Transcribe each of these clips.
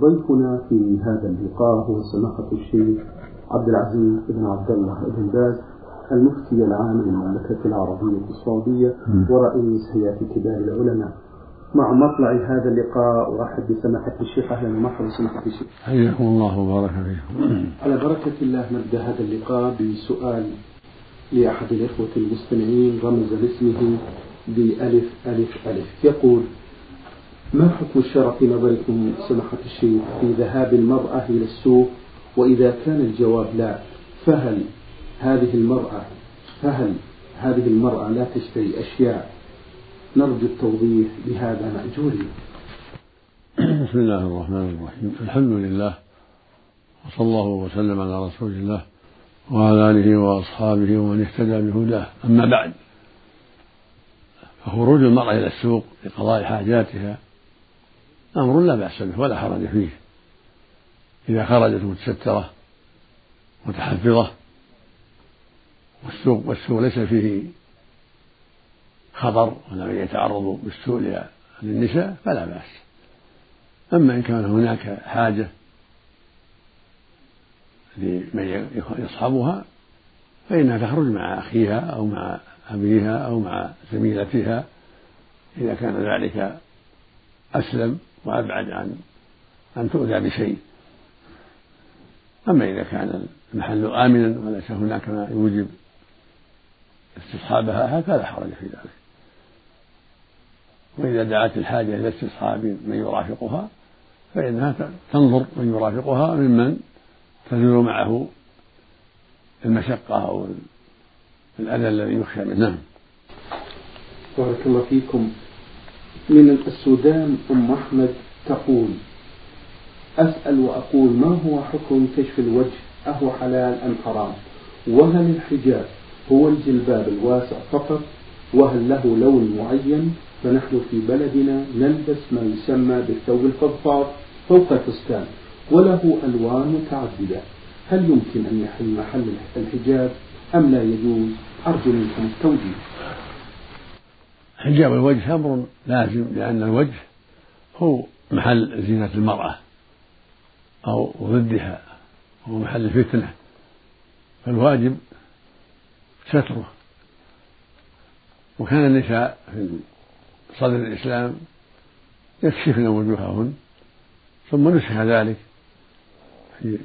ضيفنا في هذا اللقاء هو سماحة الشيخ عبد العزيز بن عبد الله بن باز المفتي العام للمملكة العربية السعودية ورئيس هيئة كبار العلماء. مع مطلع هذا اللقاء أرحب بسماحة الشيخ أهلا ومرحبا سماحة الشيخ. حياكم الله وبارك فيكم. على بركة الله نبدأ هذا اللقاء بسؤال لأحد الإخوة المستمعين رمز لاسمه بألف ألف ألف يقول ما حكم الشرع في نظركم سماحة الشيخ في ذهاب المرأة إلى السوق؟ وإذا كان الجواب لا فهل هذه المرأة فهل هذه المرأة لا تشتري أشياء؟ نرجو التوضيح بهذا مأجورين بسم الله الرحمن الرحيم. الحمد لله وصلى الله وسلم على رسول الله وعلى آله وأصحابه ومن اهتدى بهداه. أما بعد فخروج المرأة إلى السوق لقضاء حاجاتها أمر لا بأس به ولا حرج فيه. إذا خرجت متسترة متحفظة والسوق والسوق ليس فيه خطر ولم يتعرضوا بالسوء للنساء فلا بأس. أما إن كان هناك حاجة لمن يصحبها فإنها تخرج مع أخيها أو مع أبيها أو مع زميلتها. إذا كان ذلك أسلم وأبعد عن أن تؤذى بشيء. أما إذا كان المحل آمنا وليس هناك ما يوجب استصحابها فلا حرج في ذلك. وإذا دعت الحاجة إلى استصحاب من يرافقها فإنها تنظر من يرافقها ممن تزول معه المشقة أو الأذى الذي يخشى منه. نعم بارك الله فيكم. من السودان أم أحمد تقول أسأل وأقول ما هو حكم كشف الوجه؟ أهو حلال أم حرام؟ وهل الحجاب هو الجلباب الواسع فقط؟ وهل له لون معين؟ فنحن في بلدنا نلبس ما يسمى بالثوب الفضفاض فوق الفستان وله ألوان متعددة هل يمكن أن يحل محل الحجاب أم لا يجوز؟ أرجو منكم التوجيه. حجاب الوجه أمر لازم لأن الوجه هو محل زينة المرأة أو ضدها هو محل الفتنة فالواجب ستره. وكان النساء في صدر الإسلام يكشفن وجوههن ثم نسخ ذلك في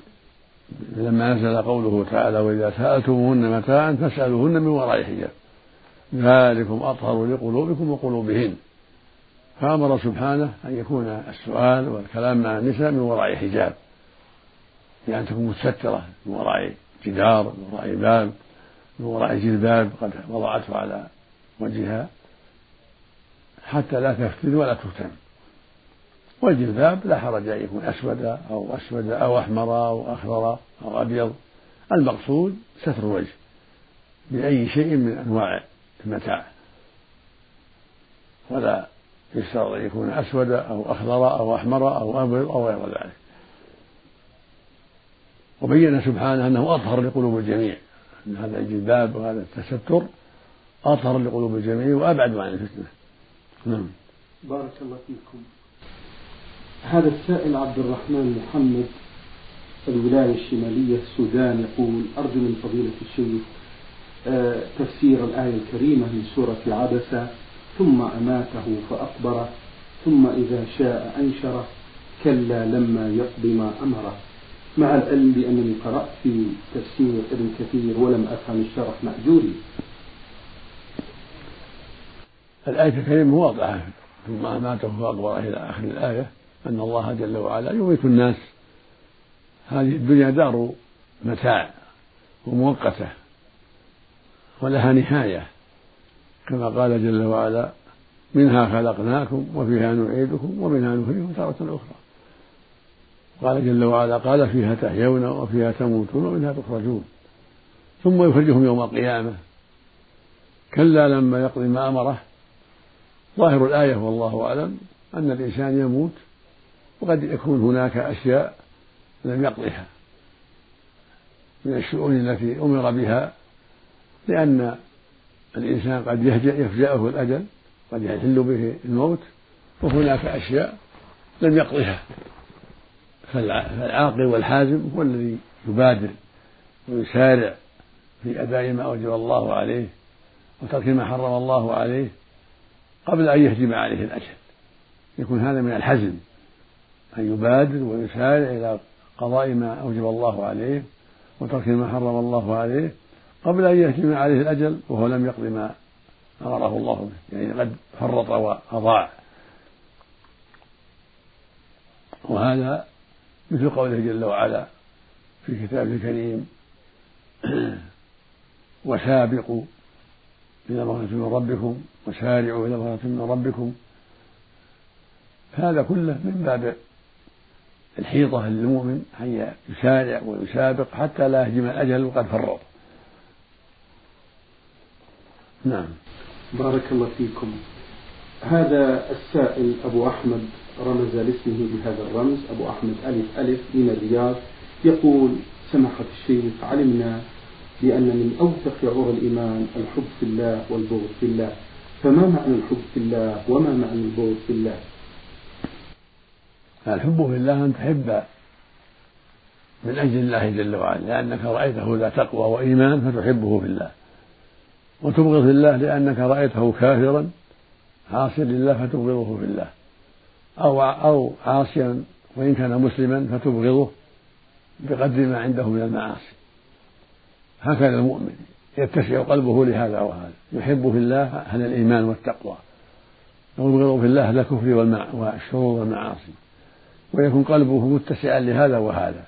لما نزل قوله تعالى وإذا سألتموهن متاعا فاسألوهن من وراء حجاب. ذلكم أطهر لقلوبكم وقلوبهن. فأمر سبحانه أن يكون السؤال والكلام مع النساء من وراء حجاب. بأن تكون متسترة من وراء جدار من وراء باب من وراء جلباب قد وضعته على وجهها. حتى لا تفتن ولا تفتن. والجلباب لا حرج أن يكون أسود أو أسود أو أحمر أو أخضر أو أبيض. المقصود ستر الوجه بأي شيء من أنواع المتاع. ولا يشترط أن يكون أسود أو أخضر أو أحمر أو أبيض أو غير ذلك. وبين سبحانه أنه أطهر لقلوب الجميع. أن هذا الجلباب وهذا التستر أطهر لقلوب الجميع وأبعد عن الفتنة. نعم. بارك الله فيكم. هذا السائل عبد الرحمن محمد الولاية الشمالية السودان يقول أرجو من فضيلة الشيخ تفسير الآية الكريمة من سورة العبسة ثم أماته فأقبره ثم إذا شاء أنشره كلا لما يقض ما أمره. مع العلم بأنني قرأت في تفسير ابن كثير ولم أفهم الشرح مأجوري. الآية الكريمة واضحة ثم أماته فأقبره إلى آخر الآية أن الله جل وعلا يميت الناس. هذه الدنيا دار متاع ومؤقتة. ولها نهاية كما قال جل وعلا منها خلقناكم وفيها نعيدكم ومنها نخرجكم تارة أخرى. قال جل وعلا قال فيها تحيون وفيها تموتون ومنها تخرجون. ثم يخرجهم يوم القيامة. كلا لما يقضي ما أمره. ظاهر الآية والله أعلم أن الإنسان يموت وقد يكون هناك أشياء لم يقضها من الشؤون التي أمر بها لأن الإنسان قد يفجأه الأجل قد يحل به الموت وهناك أشياء لم يقضها. فالعاقل والحازم هو الذي يبادر ويسارع في أداء ما أوجب الله عليه وترك ما حرم الله عليه قبل أن يهجم عليه الأجل. يكون هذا من الحزم أن يبادر ويسارع إلى قضاء ما أوجب الله عليه وترك ما حرم الله عليه قبل أن يهجم عليه الأجل وهو لم يقض ما أمره الله به يعني قد فرط وأضاع. وهذا مثل قوله جل وعلا في كتابه الكريم وسابقوا إلى مغفرة من ربكم وسارعوا إلى مغفرة من ربكم. هذا كله من باب الحيطة للمؤمن أن يسارع ويسابق حتى لا يهجم الأجل وقد فرط. نعم. بارك الله فيكم. هذا السائل أبو أحمد رمز لاسمه بهذا الرمز أبو أحمد ألف ألف من الرياض يقول سماحة الشيخ علمنا بأن من أوثق عرى الإيمان الحب في الله والبغض في الله. فما معنى الحب في الله وما معنى البغض في الله؟ الحب في الله أن تحب من أجل الله جل وعلا لأنك رأيته ذا تقوى وإيمان فتحبه في الله. وتبغض في الله لأنك رأيته كافرا عاصيا لله فتبغضه في الله. أو أو عاصيا وإن كان مسلما فتبغضه بقدر ما عنده من المعاصي. هكذا المؤمن يتسع قلبه لهذا وهذا. يحب في الله أهل الإيمان والتقوى. ويبغض في الله أهل الكفر والشرور والمعاصي. ويكون قلبه متسعا لهذا وهذا.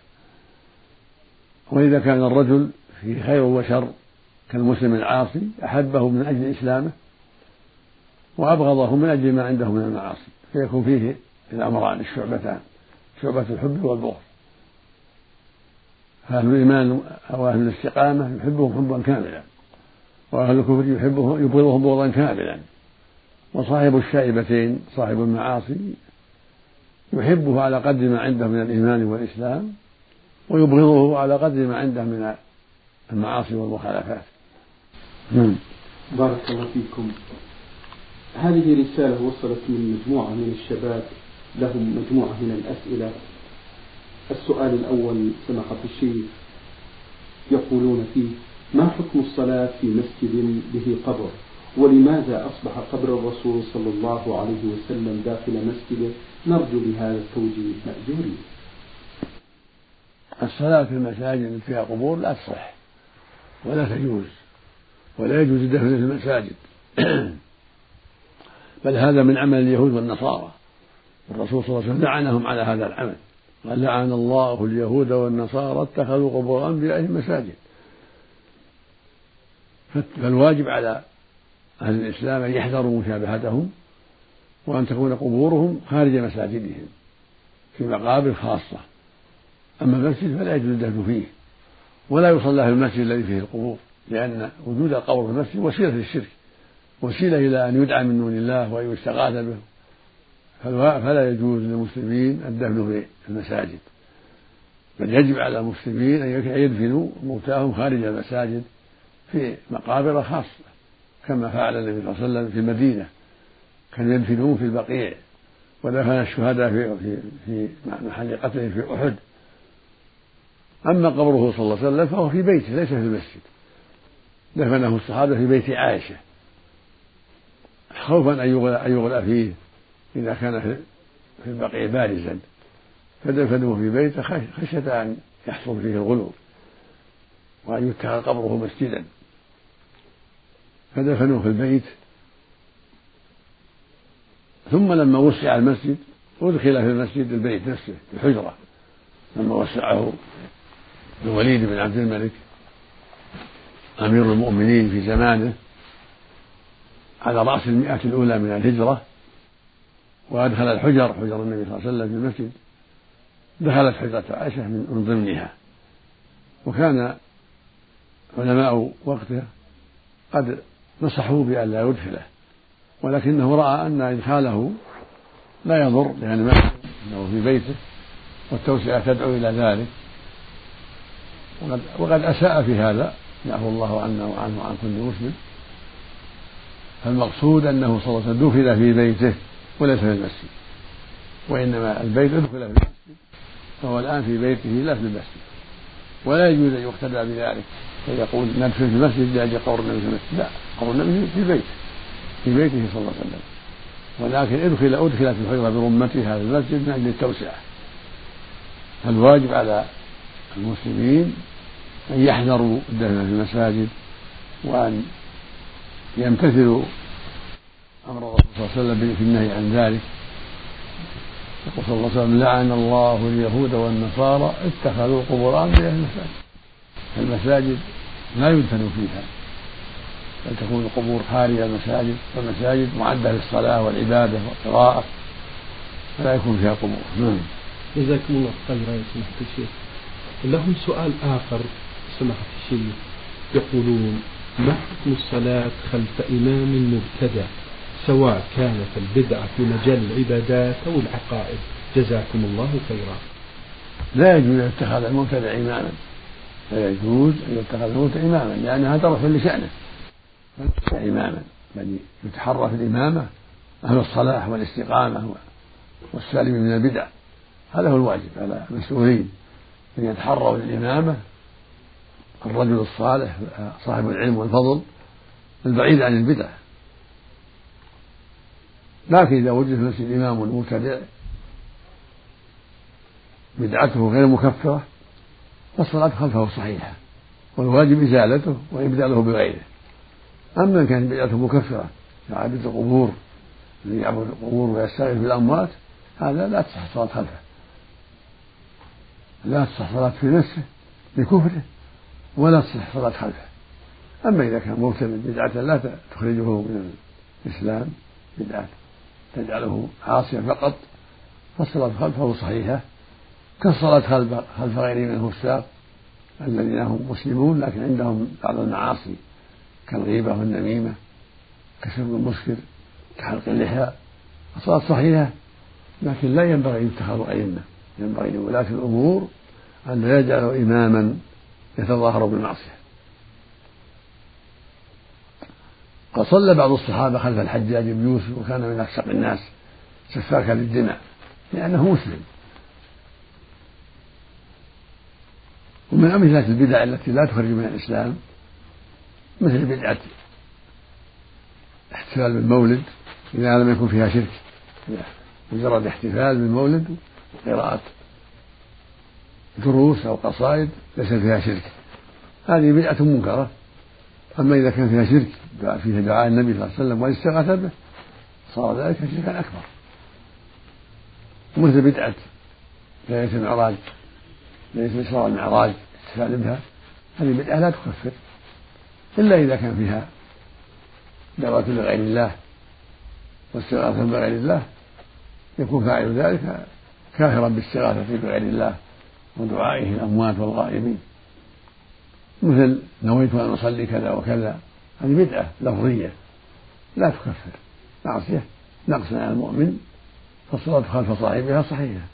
وإذا كان الرجل في خير وشر كالمسلم العاصي أحبه من أجل إسلامه وأبغضه من أجل ما عنده من المعاصي فيكون فيه الأمران الشعبتان شعبة الحب والبغض. فأهل الإيمان أو أهل الاستقامة يحبهم حبا كاملا وأهل الكفر يحبه يبغضهم بغضا كاملا. وصاحب الشائبتين صاحب المعاصي يحبه على قدر ما عنده من الإيمان والإسلام ويبغضه على قدر ما عنده من المعاصي والمخالفات. نعم. بارك الله فيكم. هذه رسالة وصلت من مجموعة من الشباب لهم مجموعة من الأسئلة. السؤال الأول سماحة الشيخ يقولون فيه ما حكم الصلاة في مسجد به قبر؟ ولماذا أصبح قبر الرسول صلى الله عليه وسلم داخل مسجده؟ نرجو بهذا التوجيه مأجورين. الصلاة في المساجد التي فيها قبور لا تصح ولا تجوز. ولا يجوز الدفن في المساجد. بل هذا من عمل اليهود والنصارى. الرسول صلى الله عليه وسلم لعنهم على هذا العمل. قال لعن الله اليهود والنصارى اتخذوا قبور انبيائهم مساجد فالواجب على أهل الإسلام أن يحذروا مشابهتهم وأن تكون قبورهم خارج مساجدهم في مقابر خاصة. أما المسجد فلا يجوز الدفن فيه ولا يصلى في المسجد الذي فيه القبور. لأن وجود القبر في المسجد وسيلة للشرك وسيلة إلى أن يدعى من دون الله وأن يستغاث به. فلا يجوز للمسلمين الدفن في المساجد. بل يجب على المسلمين أن يدفنوا موتاهم خارج المساجد في مقابر خاصة كما فعل النبي صلى الله عليه وسلم في المدينة. كانوا يدفنون في البقيع ودفن الشهداء في في في محل قتلهم في أحد. أما قبره صلى الله عليه وسلم فهو في بيته ليس في المسجد. دفنه الصحابة في بيت عائشة. خوفا أن يغلى فيه إذا كان في البقيع بارزا. فدفنوه في بيته خشية أن يحصل فيه الغلو وأن يتخذ قبره مسجدا. فدفنوه في البيت. ثم لما وسع المسجد أدخل في المسجد البيت نفسه الحجرة. لما وسعه الوليد بن عبد الملك أمير المؤمنين في زمانه على رأس المئة الأولى من الهجرة وأدخل الحجر حجر النبي صلى الله عليه وسلم في المسجد دخلت حجرة عائشة من ضمنها. وكان علماء وقته قد نصحوه بأن لا يدخله ولكنه رأى أن إدخاله لا يضر لأن ما أنه في بيته والتوسعة تدعو إلى ذلك. وقد, وقد أساء في هذا. يعفو الله عنا وعنه وعن كل مسلم. فالمقصود أنه صلى الله عليه وسلم دفن في بيته وليس في المسجد وإنما البيت أدخل في المسجد فهو الآن في بيته لا في المسجد. ولا يجوز أن يقتدى بذلك. فيقول ندفن في المسجد لأجل قبر النبي في المسجد لا قبر النبي في بيته في بيته صلى الله عليه وسلم. ولكن ادخل أدخلت الحجره برمتها في المسجد من أجل التوسعة. فالواجب على المسلمين أن يحذروا الدفن في المساجد وأن يمتثلوا أمر الرسول صلى الله عليه وسلم في النهي عن ذلك. يقول صلى الله عليه وسلم لعن الله اليهود والنصارى اتخذوا قبور أنبياء المساجد. المساجد لا يدفن فيها بل تكون القبور خارج المساجد والمساجد معدة للصلاة والعبادة والقراءة فلا يكون فيها قبور. نعم. جزاكم الله خيرا يا سماحة الشيخ لهم سؤال آخر. سماحة الشيخ يقولون ما حكم الصلاة خلف إمام مبتدع سواء كانت البدعة في مجال العبادات أو العقائد؟ جزاكم الله خيرا. لا يجوز أن يتخذ المبتدع إماما. لا يجوز أن يتخذ المبتدع إماما لأنها ترفع لشأنه. إماما بل يتحرى في الإمامة أهل الصلاح والاستقامة والسالم من البدع. هذا هو الواجب على المسؤولين أن يتحروا للإمامة الرجل الصالح صاحب العلم والفضل البعيد عن البدع. لكن إذا وجد في المسجد إمام مبتدع بدعته غير مكفرة فالصلاة خلفه صحيحة والواجب إزالته وإبداله بغيره. أما إن كانت بدعته مكفرة كعابد القبور الذي يعبد القبور ويستغيث بالأموات هذا لا تصح الصلاة خلفه. لا تصح صلاة في نفسه بكفره ولا تصح صلاة خلفه أما إذا كان مبتدع بدعة لا تخرجه من الإسلام بدعة. تجعله عاصيا فقط. فالصلاة خلفه صحيحة. كالصلاة خلف خلف غيره من الفساق الذين هم مسلمون لكن عندهم بعض المعاصي كالغيبة والنميمة كشرب المسكر كحلق اللحى. الصلاة صحيحة لكن لا ينبغي أن يتخذوا أئمة ينبغي لولاة الأمور أن لا يجعلوا إماما يتظاهر بالمعصية قد صلى بعض الصحابة خلف الحجاج بن يوسف وكان من أفسق الناس سفاكا للدماء لأنه مسلم. ومن أمثلة البدع التي لا تخرج من الإسلام مثل بدعة احتفال بالمولد إذا لم يكن فيها شرك. مجرد احتفال بالمولد وقراءة دروس أو قصائد ليس فيها شرك. هذه بدعة منكرة. أما إذا كان فيها شرك فيها دعاء النبي صلى الله عليه وسلم والاستغاثة به صار ذلك شركا أكبر. مثل بدعة ليلة المعراج ليلة الإسراء والمعراج الاحتفال بها هذه بدعة لا تكفر. إلا إذا كان فيها دعوة لغير الله واستغاثة بغير الله يكون فاعل ذلك كافرا باستغاثة بغير الله. ودعائه الأموات والغائبين. مثل نويت أن أصلي كذا وكذا. هذه بدعة لفظية. لا تكفر. معصية. نقص على المؤمن. فالصلاة خلف صاحبها صحيحة.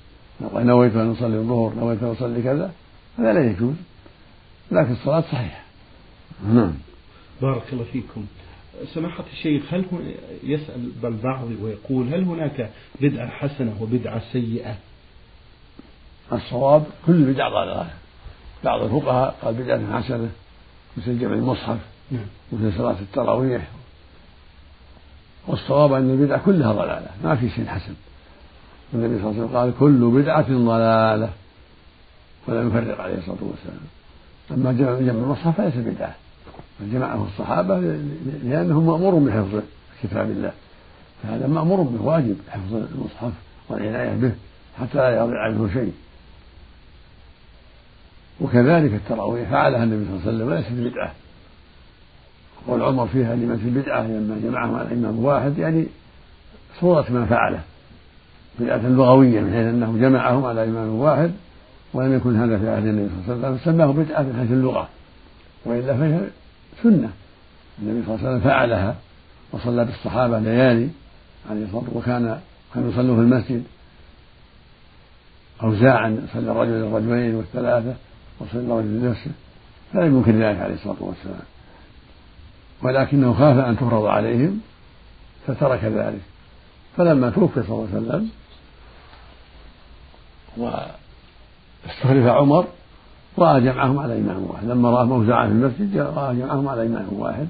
نويت أن أصلي الظهر نويت أن أصلي كذا. هذا لا يجوز. لكن الصلاة صحيحة. نعم. بارك الله فيكم. سماحة الشيخ هل يسأل البعض ويقول هل هناك بدعة حسنة وبدعة سيئة؟ الصواب كل بدعة ضلالة. بعض الفقهاء قال بدعة حسنة مثل جمع المصحف نعم. مثل صلاة التراويح. والصواب أن البدع كلها ضلالة ما في شيء حسن. النبي صلى الله عليه وسلم قال كل بدعة ضلالة ولم يفرق عليه الصلاة والسلام. أما جمع جمع المصحف فليس بدعة. جمعه الصحابة لأنهم مأمور بحفظ كتاب الله. فهذا مأمور به واجب حفظ المصحف والعناية به حتى لا يضيع عنه شيء. وكذلك التراويح. فعلها النبي صلى الله عليه وسلم وليست بدعة. قول عمر فيها لمن في البدعة لما جمعهم على إمام واحد يعني صورة ما فعله. بدعة لغوية من حيث أنه جمعهم على إمام واحد ولم يكن هذا في عهد النبي صلى الله عليه وسلم. سماه بدعة من حيث اللغة وإلا فهي سنة. النبي صلى الله عليه وسلم فعلها وصلى بالصحابة ليالي عليه الصلاة وكان كانوا يصلون في المسجد أوزاعا صلى الرجل الرجلين والثلاثة. وصلى الرجل لنفسه فلم ينكر ذلك عليه الصلاة والسلام. ولكنه خاف أن تفرض عليهم فترك ذلك. فلما توفي صلى الله عليه وسلم استخلف عمر رأى جمعهم على إمام واحد. لما رأى موزعا في المسجد رأى جمعهم على إمام واحد.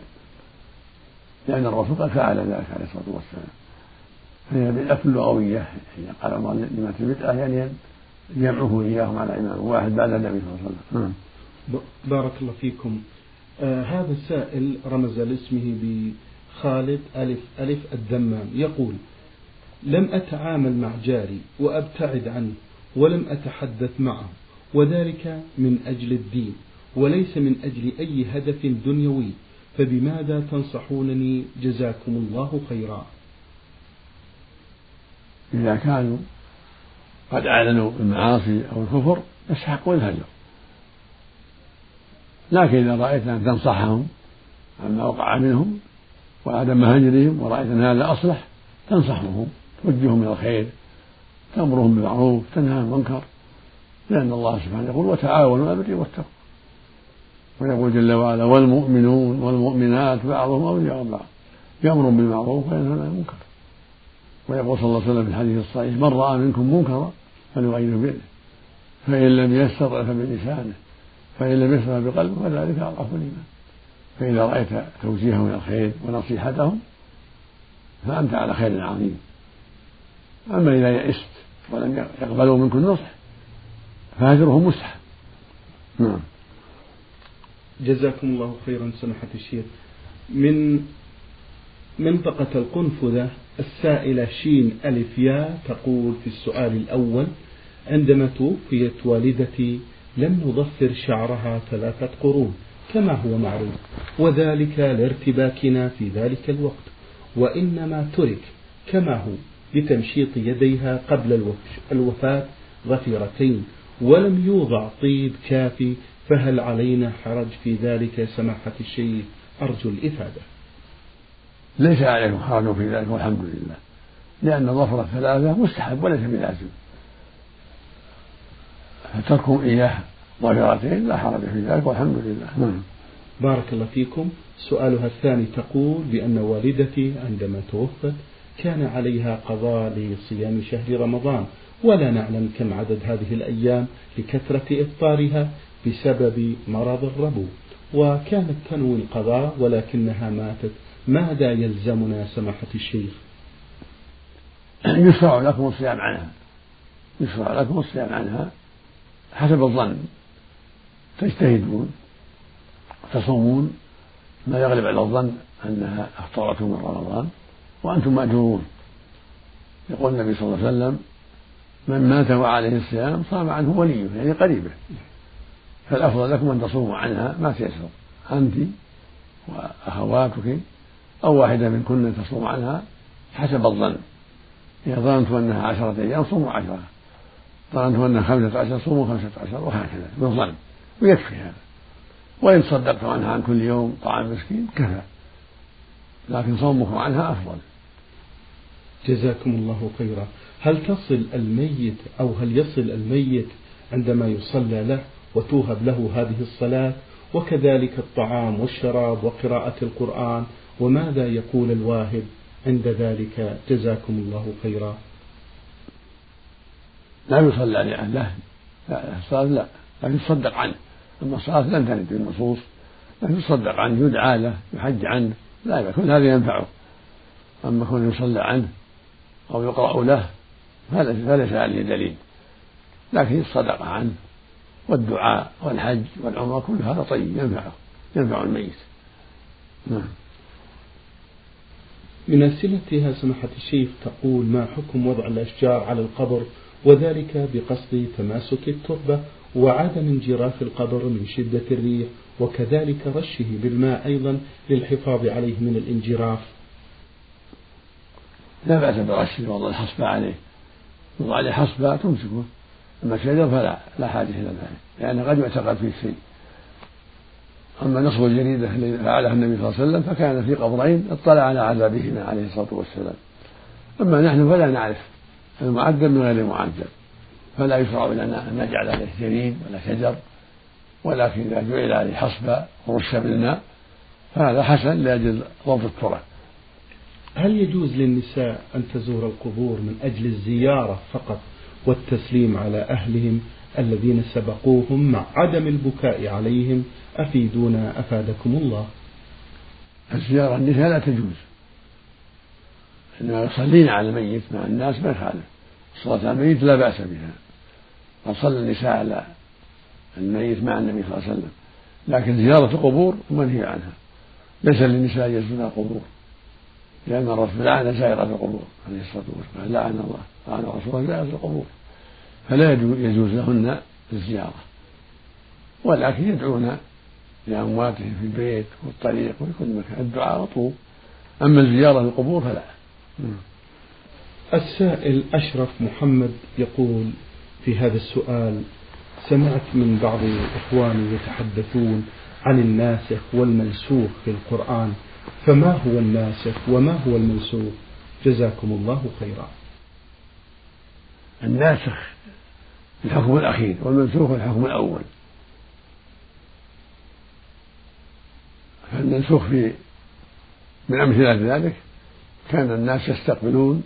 لأن الرسول قد فعل ذلك عليه الصلاة والسلام. فهي بالأف اللغوية يعني قال عمر لما البدعة يعني جمعه إياهم على إمام واحد بعد النبي صلى الله عليه وسلم. نعم. بارك الله فيكم. آه هذا السائل رمز لاسمه بخالد ألف ألف الدمام يقول لم أتعامل مع جاري وأبتعد عنه ولم أتحدث معه وذلك من أجل الدين وليس من أجل أي هدف دنيوي فبماذا تنصحونني؟ جزاكم الله خيرا. إذا كانوا قد أعلنوا بالمعاصي أو الكفر يستحقون الهجر. لكن إذا رأيت أن تنصحهم عما وقع منهم وعدم هجرهم ورأيت أن هذا أصلح تنصحهم توجههم إلى الخير تأمرهم بالمعروف تنهى عن المنكر لأن الله سبحانه يقول وتعاونوا على البر والتقوى ويقول جل وعلا والمؤمنون والمؤمنات بعضهم أولياء بعض يأمر بالمعروف وينهى عن المنكر ويقول صلى الله عليه وسلم في الحديث الصحيح من رأى منكم منكرا فليغيره بيده فإن لم يستطع فبلسانه. فإن لم يستطع بقلبه فذلك أضعف الإيمان. فإذا رأيت توجيههم إلى الخير ونصيحتهم فأنت على خير عظيم. أما إذا يئست ولم يقبلوا منك النصح فهجرهم مستحب. نعم. جزاكم الله خيرا سماحة الشيخ. من منطقة القنفذة السائلة شين ألف يا تقول في السؤال الأول عندما توفيت والدتي لم نضفر شعرها ثلاثة قرون كما هو معروف وذلك لارتباكنا في ذلك الوقت وإنما ترك كما هو لتمشيط يديها قبل الوفاة ظفيرتين ولم يوضع طيب كافي فهل علينا حرج في ذلك سماحة الشيخ؟ أرجو الإفادة. ليس عليكم حرج في ذلك والحمد لله. لأن ظفر الثلاثة مستحب وليس بلازم. فتركوا إياه ظاهرتين لا حرج في ذلك والحمد لله. نعم. بارك الله فيكم. سؤالها الثاني تقول بأن والدتي عندما توفت كان عليها قضاء لصيام شهر رمضان ولا نعلم كم عدد هذه الأيام لكثرة إفطارها بسبب مرض الربو. وكانت تنوي القضاء ولكنها ماتت ماذا يلزمنا سماحة الشيخ؟ يشرع لكم الصيام عنها. يشرع لكم الصيام عنها حسب الظن. تجتهدون وتصومون ما يغلب على الظن أنها أفطرتم من رمضان وأنتم مأجورون. يقول النبي صلى الله عليه وسلم من مات وعليه الصيام صام عنه وليه يعني قريبه. فالأفضل لكم أن تصوموا عنها ما تيسر. أنت وأخواتك أو واحدة منكن تصوم عنها حسب الظن. إذا ظننتم أنها عشرة أيام صوموا عشرة. ظننتم أنها خمسة عشر صوموا خمسة عشر وهكذا بالظن. ويكفي هذا. وإن صدقتم عنها عن كل يوم طعام مسكين كفى. لكن صومكم عنها أفضل. جزاكم الله خيرا. هل تصل الميت أو هل يصل الميت عندما يصلى له وتوهب له هذه الصلاة؟ وكذلك الطعام والشراب وقراءة القرآن. وماذا يقول الواهب عند ذلك جزاكم الله خيرا؟ لا يصلى لأهله لا الصلاة لا لكن يصدق عنه. أما الصلاة لم ترد بالنصوص لكن يصدق عنه يدعى له يحج عنه لا يكون هذا ينفعه. أما كون يصلى عنه أو يقرأ له فليس عليه دليل لكن الصدقة عنه والدعاء والحج والعمرة كل هذا طيب ينفعه ينفع الميت. نعم. من أسئلتها سماحة الشيخ تقول ما حكم وضع الأشجار على القبر وذلك بقصد تماسك التربة وعدم انجراف القبر من شدة الريح وكذلك رشه بالماء أيضا للحفاظ عليه من الانجراف. لا بأس برش وضع الحصبة عليه. يوضع عليه حصبة تمسكه. أما الشجر فلا لا حاجة إلى ذلك لأنه قد يعتقد فيه شيء. أما نصب الجريدة الذي فعله النبي صلى الله عليه وسلم فكان في قبرين اطلع على عذابهما عليه الصلاة والسلام. أما نحن فلا نعرف المعذب من غير المعذب فلا يشرع لنا أن نجعل عليه جريد ولا شجر ولكن إذا جعل عليه حصبة ورش بالماء فهذا حسن لأجل ضبط التراب. هل يجوز للنساء أن تزور القبور من أجل الزيارة فقط والتسليم على أهلهم الذين سبقوهم مع عدم البكاء عليهم. أفيدونا أفادكم الله. الزيارة النساء لا تجوز. إنما يصلين على الميت مع الناس ما يخالف. الصلاة على الميت لا بأس بها. قد صلى النساء على الميت مع النبي صلى الله عليه وسلم. لكن زيارة القبور منهي عنها. ليس للنساء يزورن القبور. لأن الرسول لعن زائرة القبور عليه الصلاة والسلام. لعن الله لعن الرسول زائرة القبور. فلا يجوز لهن الزيارة. ولكن يدعون لأمواتهم في البيت والطريق وفي كل مكان. الدعاء مطلوب أما الزيارة للقبور فلا. السائل أشرف محمد يقول في هذا السؤال سمعت من بعض إخواني يتحدثون عن الناسخ والمنسوخ في القرآن. فما هو الناسخ وما هو المنسوخ؟ جزاكم الله خيرا. الناسخ الحكم الأخير والمنسوخ الحكم الأول. فالمنسوخ في من أمثلة ذلك كان الناس يستقبلون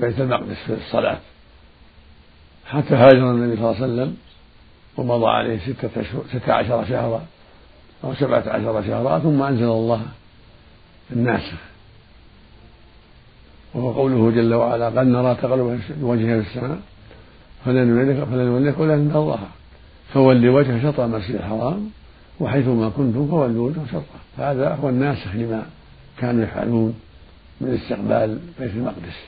بيت المقدس في الصلاة. حتى هاجر النبي صلى الله عليه وسلم ومضى عليه ستة ستة عشر شهرا أو سبعة عشر شهرا ثم أنزل الله الناسخ وهو قوله جل وعلا قد نرى تقلب وجهها في السماء فلنوليك فلنوليك إن الله. فول وجه شطر المسجد الحرام وحيثما كنتم فولوا وجهه شطره. فهذا هو الناسخ لما كانوا يفعلون من استقبال بيت المقدس.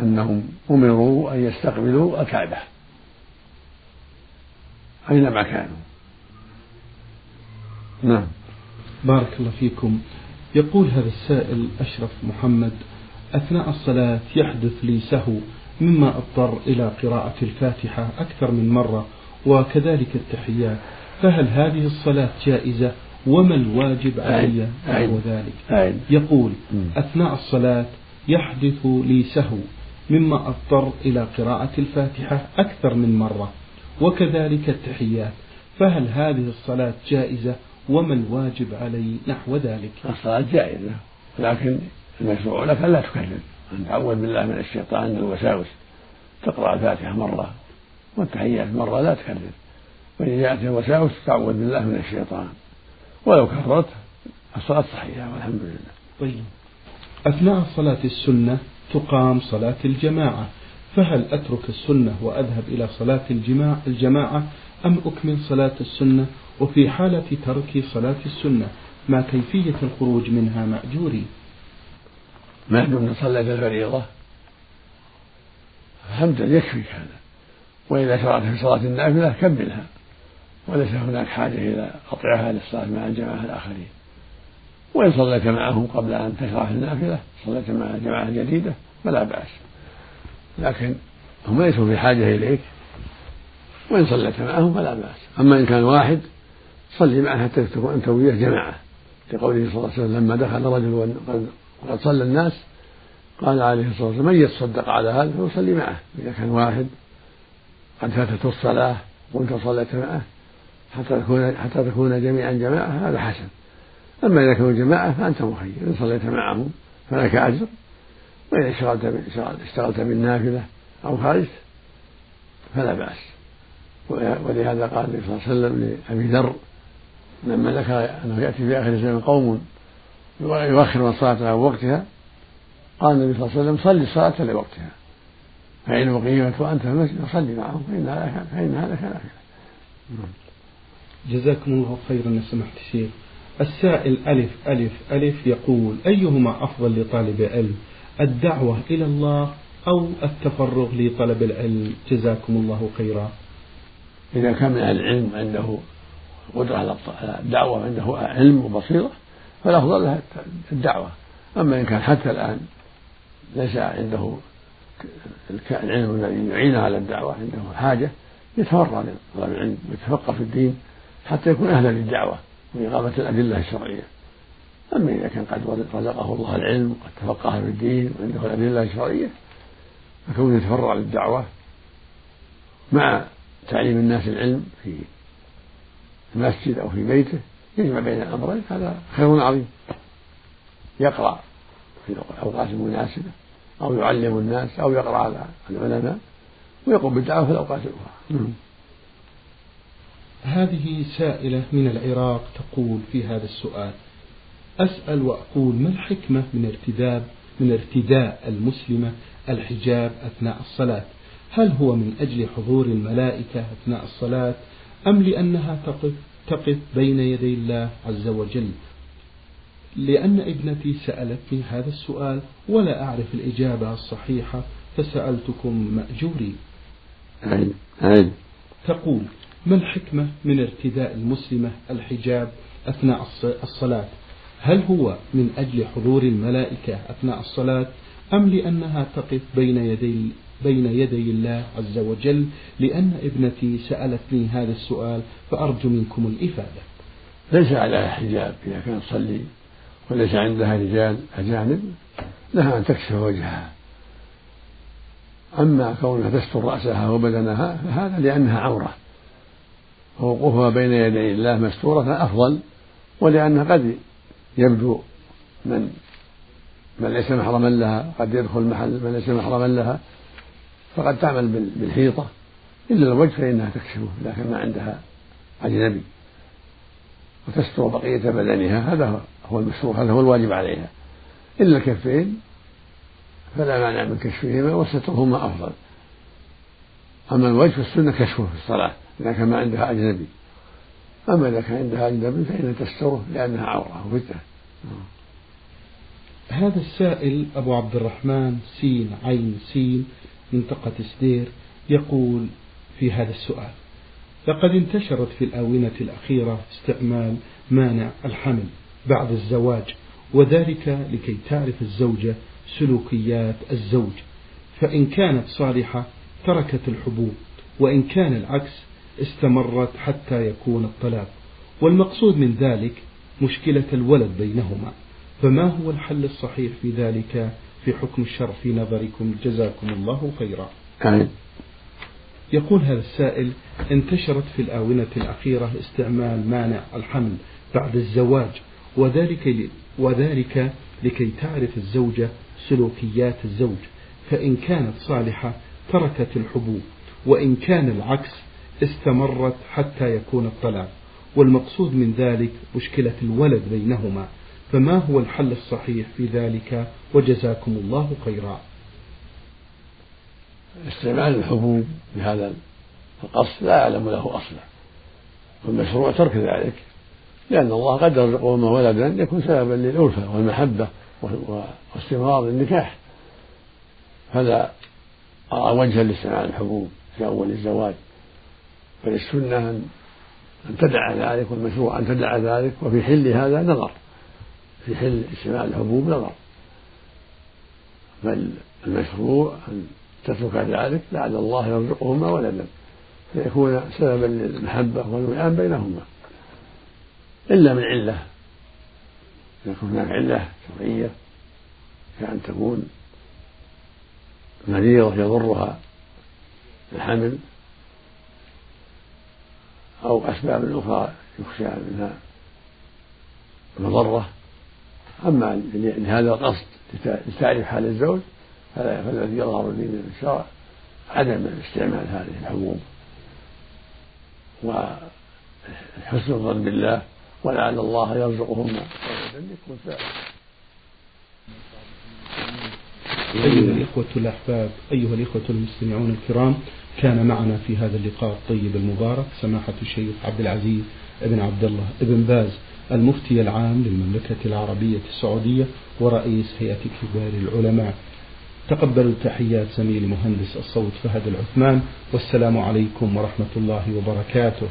أنهم أمروا أن يستقبلوا الكعبة. أينما كانوا؟ نعم. بارك الله فيكم. يقول هذا السائل أشرف محمد أثناء الصلاة يحدث لي سهو مما أضطر إلى قراءة الفاتحة أكثر من مرة وكذلك التحيات فهل هذه الصلاة جائزة؟ وما الواجب علي نحو ذلك؟ يقول أثناء الصلاة يحدث لي سهو مما أضطر إلى قراءة الفاتحة أكثر من مرة وكذلك التحيات فهل هذه الصلاة جائزة؟ وما الواجب علي نحو ذلك؟ الصلاة جائزة لكن المشروع لك ألا أن تعوذ بالله من الشيطان من الوساوس. تقرأ الفاتحة مرة والتحيات مرة لا تكرر. وإن جاءت الوساوس تعوذ بالله من الشيطان. ولو كررت الصلاة صحيحة والحمد لله. طيب. أثناء صلاة السنة تقام صلاة الجماعة. فهل أترك السنة وأذهب إلى صلاة الجماعة أم أكمل صلاة السنة؟ وفي حالة ترك صلاة السنة ما كيفية الخروج منها مأجوري؟ ما دمت صليت الفريضة. فهمت يكفيك هذا. وإذا شرعت في صلاة النافلة كملها. وليس هناك حاجة إلى قطعها للصلاة مع الجماعة الآخرين. وإن صليت معهم قبل أن تشرع في النافلة صليت مع جماعة جديدة فلا بأس. لكن هم ليسوا في حاجة إليك. وإن صليت معهم فلا بأس. أما إن كان واحد صلي معه حتى تكون أنت وياه جماعة. لقوله صلى الله عليه وسلم لما دخل رجل وقد صلى الناس قال عليه الصلاة والسلام من يتصدق على هذا فيصلي معه إذا كان واحد قد فاتته الصلاة وأنت صليت معه حتى تكون حتى تكون جميعا جماعة هذا حسن. أما إذا كانوا جماعة فأنت مخير إن صليت معهم فلك أجر وإذا اشتغلت اشتغلت بالنافلة أو خرجت فلا بأس. ولهذا قال النبي صلى الله عليه وسلم لأبي ذر لما ذكر أنه يأتي في آخر الزمان قوم يؤخرون الصلاة عن وقتها قال النبي صلى الله عليه وسلم صل الصلاة لوقتها. فإن أقيمت وأنت في المسجد فصلي معهم فإن هذا كان فإن هذا كان جزاكم الله خيرا يا سماحة الشيخ السائل ألف ألف ألف يقول أيهما أفضل لطالب علم الدعوة إلى الله أو التفرغ لطلب العلم؟ جزاكم الله خيرا. إذا كان من العلم عنده قدرة على الدعوة عنده علم وبصيرة فالأفضل له الدعوة. أما إن كان حتى الآن ليس عنده العلم الذي يعينه على الدعوة عنده حاجة يتفرغ لطلب العلم ويتفقه في الدين حتى يكون أهلا للدعوة وإقامة الأدلة الشرعية. أما إذا كان قد رزقه الله العلم وقد تفقه في الدين وعنده الأدلة الشرعية فكونه يتفرع للدعوة مع تعليم الناس العلم في المسجد أو في بيته يجمع بين الأمرين هذا خير عظيم. يقرأ في الأوقات المناسبة أو يعلم الناس أو يقرأ على العلماء ويقوم بالدعوة في الأوقات الأخرى. نعم. هذه سائلة من العراق تقول في هذا السؤال أسأل وأقول ما الحكمة من ارتداب من ارتداء المسلمة الحجاب أثناء الصلاة؟ هل هو من أجل حضور الملائكة أثناء الصلاة أم لأنها تقف تقف بين يدي الله عز وجل. لأن ابنتي سألتني هذا السؤال ولا أعرف الإجابة الصحيحة فسألتكم مأجورين تقول ما الحكمة من ارتداء المسلمة الحجاب أثناء الصلاة؟ هل هو من أجل حضور الملائكة أثناء الصلاة أم لأنها تقف بين يدي بين يدي الله عز وجل لأن ابنتي سألتني هذا السؤال فأرجو منكم الإفادة. ليس عليها حجاب إذا كانت تصلي وليس عندها رجال أجانب لها أن تكشف وجهها. أما كونها تستر رأسها وبدنها فهذا لأنها عورة. ووقوفها بين يدي الله مستورة أفضل ولأنها قد يبدو من من ليس محرما لها قد يدخل محل من ليس محرما لها فقد تعمل بالحيطة. إلا الوجه فإنها تكشفه لكن ما عندها أجنبي. وتستر بقية بدنها هذا هو المشروع هذا هو الواجب عليها. إلا الكفين فلا مانع من كشفهما وسترهما أفضل. أما الوجه فالسنة كشفه في الصلاة إذا كان ما عندها أجنبي. أما إذا كان عندها أجنبي فإنها تستره لأنها عورة وفتنة هذا السائل أبو عبد الرحمن سين عين سين. منطقة سدير يقول في هذا السؤال لقد انتشرت في الآونة الأخيرة استعمال مانع الحمل بعد الزواج وذلك لكي تعرف الزوجة سلوكيات الزوج فإن كانت صالحة تركت الحبوب وإن كان العكس استمرت حتى يكون الطلاق والمقصود من ذلك مشكلة الولد بينهما فما هو الحل الصحيح في ذلك؟ في حكم الشرع في نظركم جزاكم الله خيرا. آمين. يقول هذا السائل انتشرت في الآونة الأخيرة استعمال مانع الحمل بعد الزواج وذلك وذلك لكي تعرف الزوجة سلوكيات الزوج. فإن كانت صالحة تركت الحبوب وإن كان العكس استمرت حتى يكون الطلاق. والمقصود من ذلك مشكلة الولد بينهما. فما هو الحل الصحيح في ذلك؟ وجزاكم الله خيرا. استعمال الحبوب بهذا القصد لا أعلم له أصلا والمشروع ترك ذلك لأن الله قد يرزقهما ولدا يكون سببا للألفة والمحبة واستمرار النكاح. فلا أرى وجها لاستعمال الحبوب في أول الزواج. فللسنة أن تدع ذلك والمشروع أن تدع ذلك وفي حل هذا نظر. في حل استعمال الحبوب نظر بل المشروع أن تترك ذلك لعل الله يرزقهما ولدا فيكون سببا للمحبة والوئام بينهما. إلا من علة. يكون هناك علة شرعية كأن تكون مريضة يضرها الحمل أو أسباب أخرى يخشى منها مضرة أما لهذا القصد لتعرف حال الزوج فالذي يظهر لي من الشرع عدم استعمال هذه الحبوب وحسن الظن بالله ولعل الله يرزقهما يكون أيها الإخوة الأحباب أيها الإخوة المستمعون الكرام كان معنا في هذا اللقاء الطيب المبارك سماحة الشيخ عبد العزيز بن عبد الله بن باز. المفتي العام للمملكة العربية السعودية ورئيس هيئة كبار العلماء. تقبلوا تحيات زميل مهندس الصوت فهد العثمان والسلام عليكم ورحمة الله وبركاته.